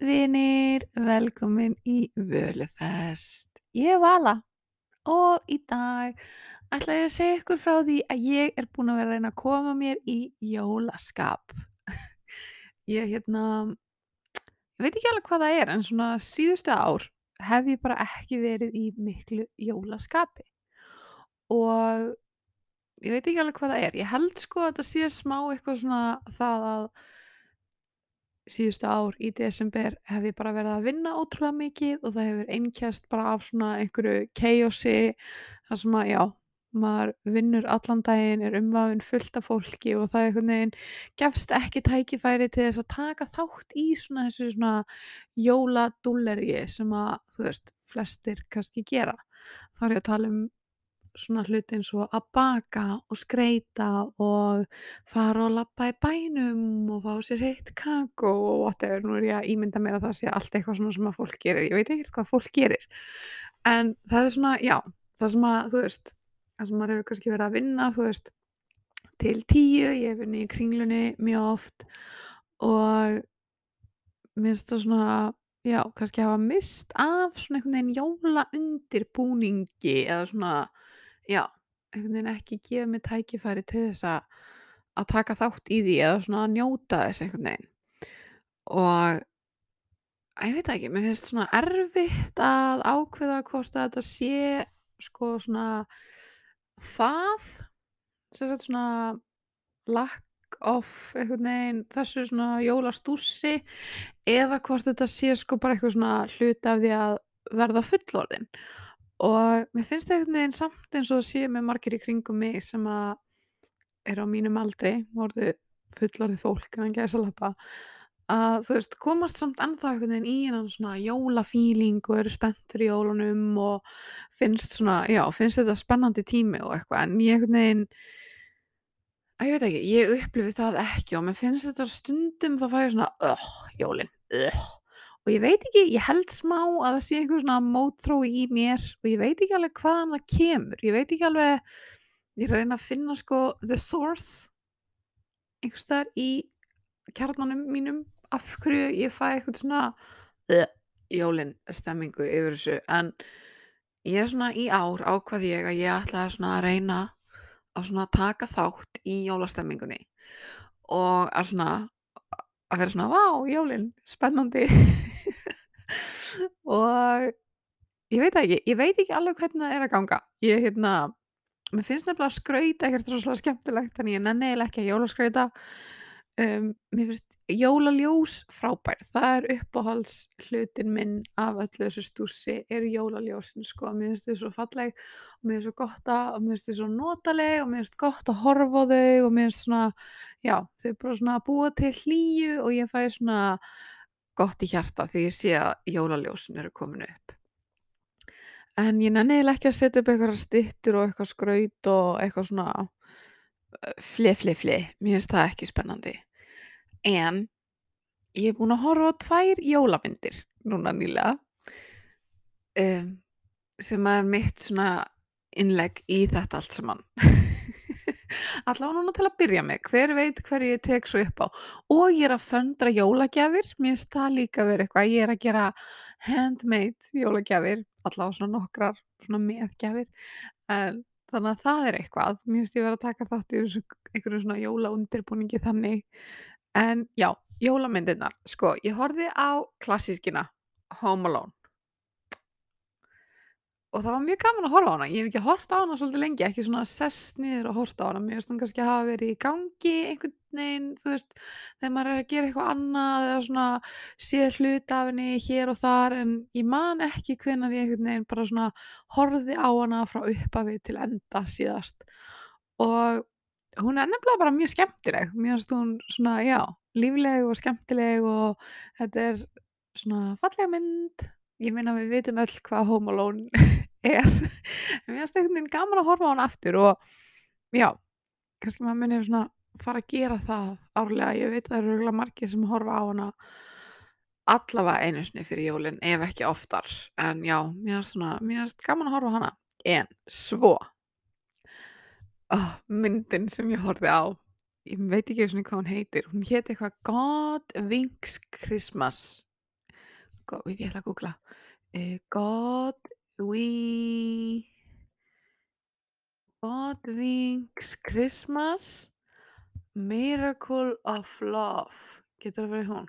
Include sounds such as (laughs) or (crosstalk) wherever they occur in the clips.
vinir, velkomin í Völufest. Ég er Vala og í dag ætla ég að segja ykkur frá því að ég er búin að vera að reyna að koma mér í jólaskap. (laughs) Ég hérna, ég veit ekki alveg hvað það er en svona síðustu ár hef ég bara ekki verið í miklu jólaskapi og ég veit ekki alveg hvað það er. Ég held sko að þetta sé smá eitthvað svona það að síðustu ár í desember hef ég bara verið að vinna ótrúlega mikið og það hefur einkjast bara af svona einhverju chaosi þar sem að já, maður vinnur allan daginn, er umvafinn fullt af fólki og það er einhvern veginn gefst ekki tækifæri til þess að taka þátt í svona þessu svona jóladúllerji sem að þú veist, flestir kannski gera. Þá er ég að tala um svona hluti eins og að baka og skreita og fara og lappa í bænum og fá sér heitt kakó og whatever, nú er ég að ímynda mér að það sé allt eitthvað svona sem að fólk gerir, ég veit ekki hvað fólk gerir. En það er svona, já það sem að, þú veist, það sem maður hefur kannski verið að vinna, þú veist til tíu, ég hef vunnið í kringlunni mjög oft og mér finnst það svona já, kannski hafa mist af svona einhvern veginn jóla undirbúningi eða svona já, einhvern veginn ekki gefa mig tækifæri til þess að að taka þátt í því eða svona að njóta þess einhvern veginn. Og ég veit ekki, mér finnst svona erfitt að ákveða hvort að þetta sé sko svona það sem sagt svona lack of veginn þessu svona jólastússi eða hvort þetta sé sko bara eitthvað svona hluti af því að verða fullorðin og mér finnst það einhvern veginn samt eins og það sé með margir í kringum mig sem að er á mínum aldri vorðu fullorðið fólk en hann gæði salapa að þú veist komast samt ennþá einhvern veginn í hennan svona jólafíling og eru spenntur í jólunum og finnst svona, já, finnst þetta spennandi tími og eitthvað. En ég einhvern veginn að ég veit ekki, ég upplifi það ekki og mér finnst þetta stundum þá fæ ég svona, öh, jólin, öh og ég veit ekki, ég held smá að það sé einhver svona mótþrói í mér og ég veit ekki alveg hvaðan það kemur. Ég veit ekki alveg, ég reyna að finna sko the source einhvers þar í kjarnanum mínum af hverju ég fæ eitthvað svona uh, jólin stemmingu yfir þessu. En ég er svona í ár ákvað ég að ég ætlaði svona að reyna að svona taka þátt í jólastemmingunni og að svona að vera svona, vá, jólin, spennandi (laughs) og ég veit ekki, ég veit ekki alveg hvernig það er að ganga. Ég, hérna, mér finnst nefnilega að skrauta ekkert rosalega skemmtilegt, þannig ég nenni eiginlega ekki að jólaskrauta um, mér finnst jólaljós frábær. Það er uppáhalds hlutin minn af öllu þessu stússi eru jólaljósin sko, mér finnst þau svo falleg og mér finnst þau gott að, og mér finnst þau svo notaleg og mér finnst gott að horfa á þau og mér finnst svona, já, þau bara svona að búa til hlýju og ég fæ svona gott í hjarta því ég sé að jólaljósin eru komin upp. En ég nenni eiginlega ekki að setja upp eitthvað stittur og eitthvað skraut og eitthvað svona fli fli fli, mér finnst það ekki spennandi. En ég er búin að horfa á tvær jólamyndir núna nýlega um, sem er mitt svona innlegg í þetta allt saman (laughs) allavega núna til að byrja með hver veit hverju ég tek svo upp á. Og ég er að föndra jólagjafir mér það líka verið eitthvað ég er að gera handmade jólagjafir allavega svona nokkrar svona meðgjafir en þannig að það er eitthvað mér finnst ég verið að taka þátt í einhverju svona jólaundirbúningi þannig. En já, jólamyndirnar sko, ég horfið á klassískina Home Alone og það var mjög gaman að horfa á hana. Ég hef ekki hort á hana svolítið lengi ekki svona sest niður og hort á hana. Mér finnst hún kannski hafa verið í gangi einhvern veginn, þú veist þegar maður er að gera eitthvað annað eða svona séð hlut af henni hér og þar. En ég man ekki hvenar ég einhvern veginn bara svona horfið á hana frá uppafi til enda síðast. Og hún er nefnilega bara mjög skemmtileg. Mér finnst hún svona, já, lífleg og skemmtileg og þetta er svona fallega mynd. Ég meina við vitum öll hvað Home Alone er mér finnst einhvern veginn gaman að horfa á hann aftur og já, kannski maður munið svona fara að gera það árlega, ég veit að það eru margir sem horfa á hana allavega einu sinni fyrir jólin ef ekki oftar, en já mér finnst gaman að horfa á hana. En svo oh, myndin sem ég horfi á ég veit ekki svona hvað hún heitir. Hún héti eitthvað God Winks Christmas. Go, við ég ætla að googla. Uh, God we God Wings Christmas Miracle of Love getur það verið hún?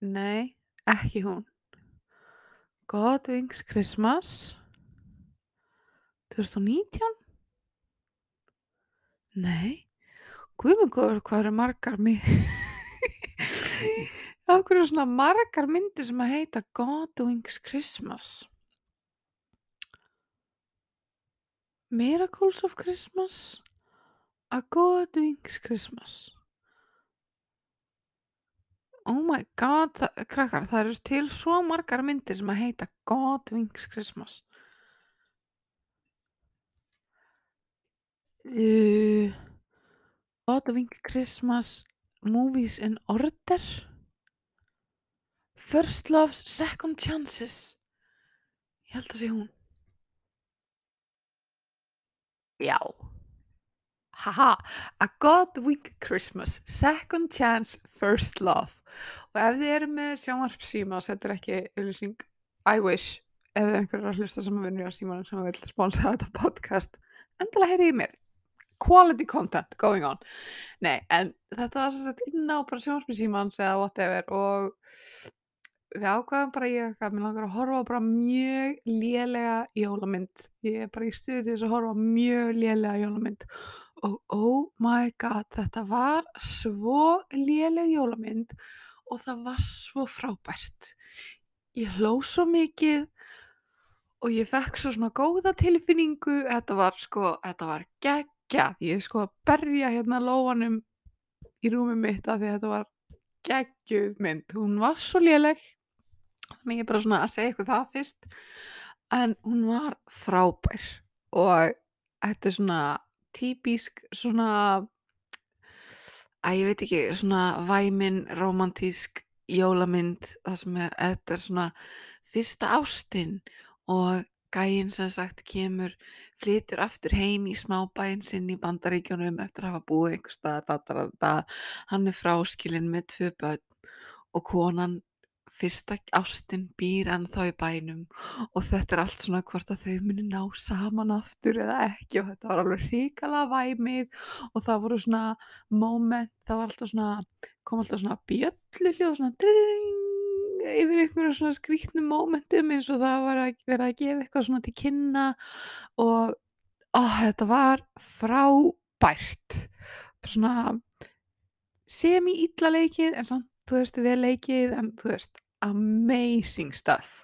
Nei, ekki hún God Wings Christmas 2019? Nei Guðmungur, hvað eru margar Akkur (laughs) eru svona margar myndir sem að heita God Wings Christmas Miracles of Christmas. A God Wings Christmas. Oh my god, það, krakkar, það eru til svo margar myndir sem að heita God Wings Christmas. Uh, God Wings Christmas Movies in Order. First Loves, Second Chances. Ég held að sé hún Já Haha, A God Wink Christmas, Second Chance, First Love. Og ef þið eru með sjónvarpsíma, þetta er ekki auðlýsing, I wish, ef þið er einhverjar að hlusta vinna á símanum sem vil sponsa þetta podcast, endilega heyrið í mér. Quality content going on. Nei, en þetta var svo sett inn á bara sjónvarpsímans eða whatever og við ákvaðum bara ég eitthvað, mér langar að horfa bara mjög lélega jólamynd. Ég er bara í stuði til þess að horfa mjög lélega jólamynd. Og oh my god, þetta var svo léleg jólamynd og það var svo frábært. Ég hló svo mikið og ég fekk svo svona góða tilfinningu, þetta var sko, þetta var geggjað, ég sko að berja hérna lóanum í rúmið mitt af því að þetta var geggjuð mynd, hún var svo léleg, þannig ég er bara svona að segja ykkur það fyrst, en hún var frábær og þetta er svona típisk svona að ég veit ekki, svona væmin romantísk jólamynd það sem er, þetta er svona fyrsta ástin og gæinn sem sagt kemur flytur aftur heim í smábæinn sinn í bandaríkjónum eftir að hafa búið einhver stað, hann er fráskilinn með tvö börn og konan fyrsta ástin býr en þá í bænum og þetta er allt svona hvort að þau muni ná saman aftur eða ekki og þetta var alveg hrikala væmið og það voru svona moment, það var alltaf svona kom alltaf svona bjöllu hljóð svona dring yfir einhverja svona skrítnum momentum eins og það var að vera að gefa eitthvað svona til kynna og ó, þetta var frábært. Svona semi-illa leikið en samt þú veist, vel leikið en þú veist, amazing stuff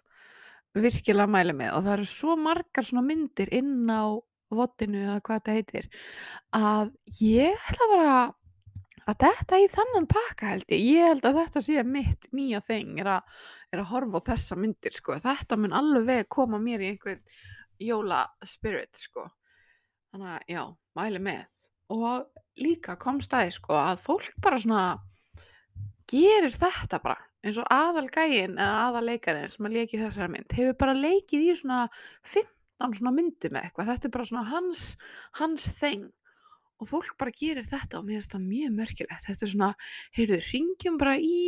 virkilega mæli með og það eru svo margar svona myndir inn á vottinu eða hvað þetta heitir að ég ætla bara að þetta í þannan pakka held ég ég held að þetta sé mitt nýja þeng er, er að horfa á þessa myndir sko. þetta mun alveg koma mér í einhver jóla spirit sko. þannig að já, mæli með og líka kom staði sko að fólk bara svona gerir þetta bara eins og aðal gæin eða aðal leikarinn sem að leiki þessari mynd hefur bara leikið í svona 15 svona myndi með eitthvað þetta er bara svona hans, hans þeng og fólk bara gerir þetta og mér finnst það mjög mörgilegt þetta er svona, heyrðu, ringjum bara í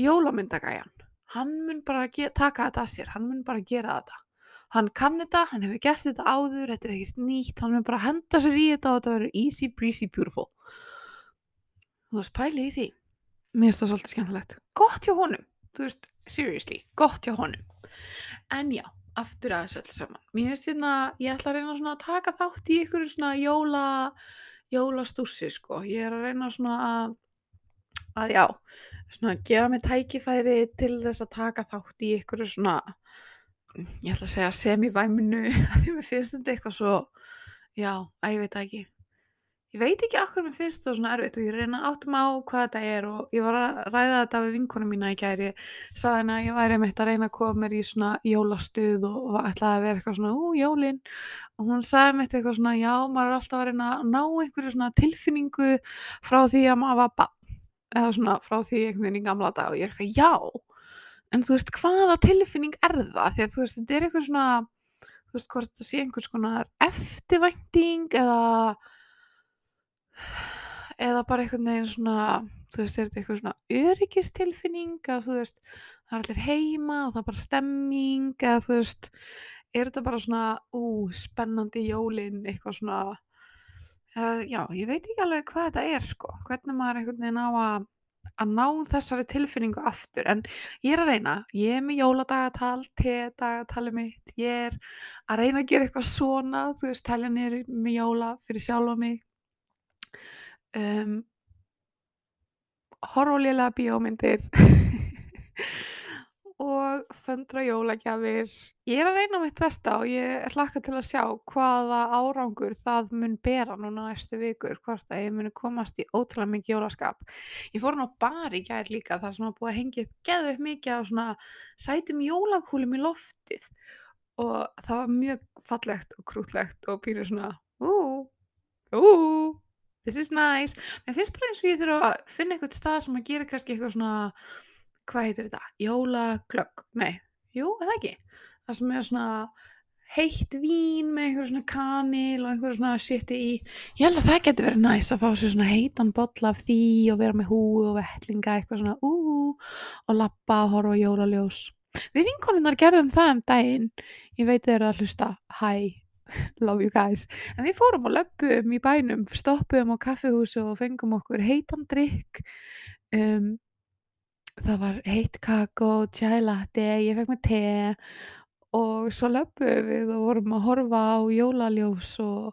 jólamyndagæjan. Hann mun bara taka þetta að sér hann mun bara gera þetta. Hann kann þetta, hann hefur gert þetta áður þetta er ekkert nýtt, hann mun bara henda sér í þetta og þetta verður easy breezy beautiful. Þú veist, pæli í því mér finnst það svolítið skemmtilegt. Gott hjá honum, þú veist, seriously gott hjá honum. En já, aftur að þessu öll saman. Mér finnst hérna, ég ætla að reyna svona að taka þátt í ykkur svona jóla jólastúsi sko. Ég er að reyna svona að að já, svona að gefa mig tækifæri til þess að taka þátt í ykkur svona ég ætla að segja semivæminu. (laughs) Því mér finnst þetta eitthvað svo já, að ég veit ekki ég veit ekki okkur mér finnst það svona erfitt og ég reyna áttum á hvað þetta er og ég var að ræða þetta við vinkonum mína í gæri saði henni að ég væri meitt að reyna að koma mér í svona jólastuð og, og ætlaði að vera eitthvað svona ú jólin. Og hún sagði meitt eitthvað svona já maður er alltaf að reyna að ná einhverju svona tilfinningu frá því að maður var bann eða svona frá því einhvern veginn í gamla dag og ég er eitthvað já. En þú veist hvaða tilfinning er það? Því að þú veist þetta er eitthvað svona þú veist hvort það sé einhvers konar eftirvænting eða eða bara einhvern veginn svona þú veist, er þetta eitthvað svona öryggistilfinning að þú veist, það er allir heima og það er bara stemming eða þú veist, er þetta bara svona, ú, spennandi jólin, eitthvað svona, uh, já, ég veit ekki alveg hvað þetta er sko, hvernig maður einhvern veginn á að að ná þessari tilfinningu aftur. En ég er að reyna, ég er með jóladagatal, te-dagatali mitt, ég er að reyna að gera eitthvað svona, þú veist, telja niður með jóla fyrir sjálfa mig, um, lélega bíómyndir (laughs) og föndra jólagjafir. Ég er að reyna mitt besta og ég hlakka til að sjá hvaða árangur það mun bera núna næstu vikur, hvort að ég muni komast í ótrúlega mikið jólaskap. Ég fór hann á bar í gær líka þar sem að búið að hengja upp upp mikið á svona sætum jólakúlum í loftið og það var mjög fallegt og krútlegt og pýrið svona ú, ú, this is nice. Mér finnst bara eins og ég þurfa að finna eitthvað stað sem að gera kannski eitthvað svona hvað heitir þetta? Jólaglögg? Nei, jú, eða ekki? Það sem er svona heitt vín með einhverju svona kanil og einhverju svona shiti í. Ég held að það getur verið næst að fá sér svona heitan bolla af því og vera með hú og vellinga eitthvað svona ú og lappa og horfa jólaljós. Við vinkonunar gerðum það um daginn. Ég veit þeir að hlusta. Hi, (laughs) love you guys. En við fórum og löpum í bænum, stoppum á kaffihúsu og fengum okkur heitan drikk. Um, það var heitt kakó, chai latte, ég fekk mér te og svo löpum við og vorum að horfa á jólaljós og,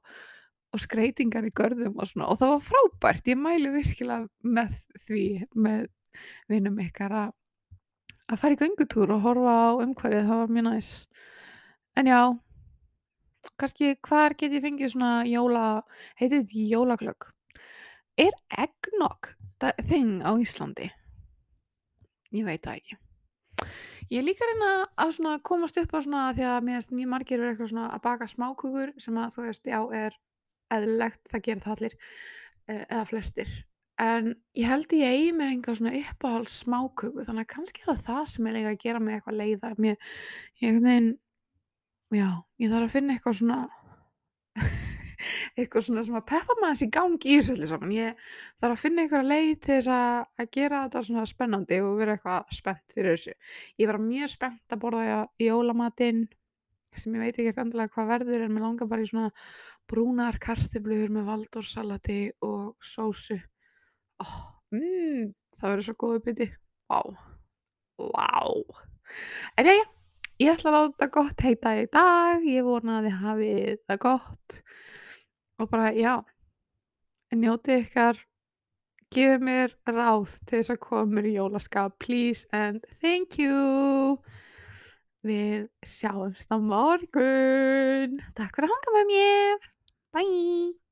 og skreitingar í görðum og svona og það var frábært, ég mælu virkilega með því, með vinum ykkar að að fara í göngutúr og horfa á umhverfið, það var mjög næs. En já, kannski hvar get ég fengið svona jóla, heitir þetta ekki jólaglögg? Er eggnog þing á Íslandi? Ég veit það ekki. Ég líka reyna að komast upp á svona því að mér finnst mjög margir verið eitthvað svona að baka smákukur sem að þú veist, já, er eðlilegt, það gerir það allir eh, eða flestir. En ég held ég eigi mér enga svona uppáhalds smákuku þannig að kannski er það það sem ég lega að gera mig eitthvað leiða. Mér, ég veginn, já, ég þarf að finna eitthvað svona (laughs) eitthvað svona sem að peppa maður þessi gangi í þessu saman. Ég þarf að finna einhverja leið til þess að, að gera þetta svona spennandi og vera eitthvað spennt fyrir þessu. Ég var mjög spennt að borða í jólamatinn sem ég veit ekki eftir endilega hvað verður en mér langar bara í svona brúnar kartibluður með valdórsalati og sósu. Oh, mm, það verður svo góðu byti. Vá. Vá. En já, já. Ég ætla að láta gott heita í dag. Ég vona að þið hafið það gott og bara já, njótið ykkar, gefið mér ráð til þess að koma mér í jólaskap, please and thank you. Við sjáumst á morgun. Takk fyrir að hanga með mér. Bye.